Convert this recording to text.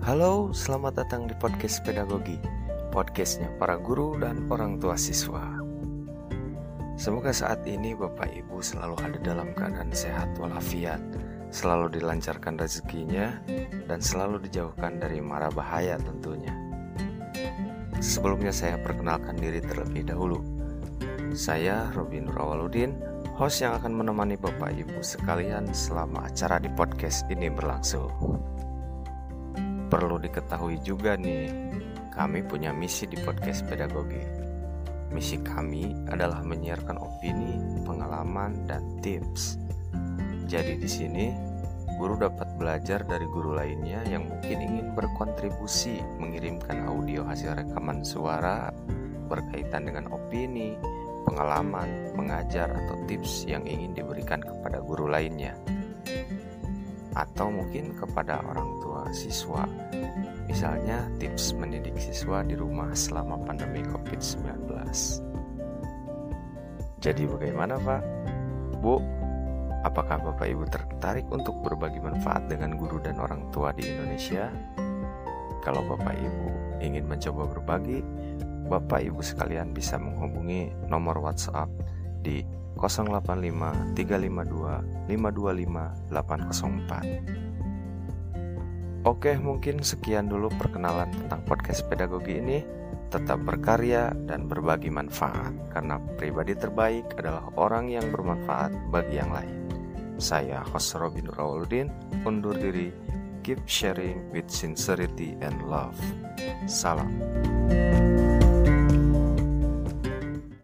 Halo, selamat datang di podcast pedagogi. Podcastnya para guru dan orang tua siswa. Semoga saat ini Bapak Ibu selalu ada dalam keadaan sehat walafiat Selalu dilancarkan rezekinya Dan selalu dijauhkan dari mara bahaya tentunya. Sebelumnya saya perkenalkan diri terlebih dahulu. Saya Robin Rawaludin Host yang akan menemani Bapak Ibu sekalian selama acara di podcast ini berlangsung Perlu diketahui juga nih, kami punya misi di podcast pedagogi. Misi kami adalah menyiarkan opini, pengalaman, dan tips. Jadi di sini, guru dapat belajar dari guru lainnya yang mungkin ingin berkontribusi mengirimkan audio hasil rekaman suara berkaitan dengan opini, pengalaman, mengajar, atau tips yang ingin diberikan kepada guru lainnya atau mungkin kepada orang tua siswa. Misalnya tips mendidik siswa di rumah selama pandemi COVID-19. Jadi bagaimana Pak? Bu, apakah Bapak Ibu tertarik untuk berbagi manfaat dengan guru dan orang tua di Indonesia? Kalau Bapak Ibu ingin mencoba berbagi, Bapak Ibu sekalian bisa menghubungi nomor WhatsApp di 085 352 525 804. Oke, mungkin sekian dulu perkenalan tentang podcast pedagogi ini. Tetap berkarya dan berbagi manfaat, karena pribadi terbaik adalah orang yang bermanfaat bagi yang lain. Saya host Robin Rawaludin, undur diri, keep sharing with sincerity and love. Salam.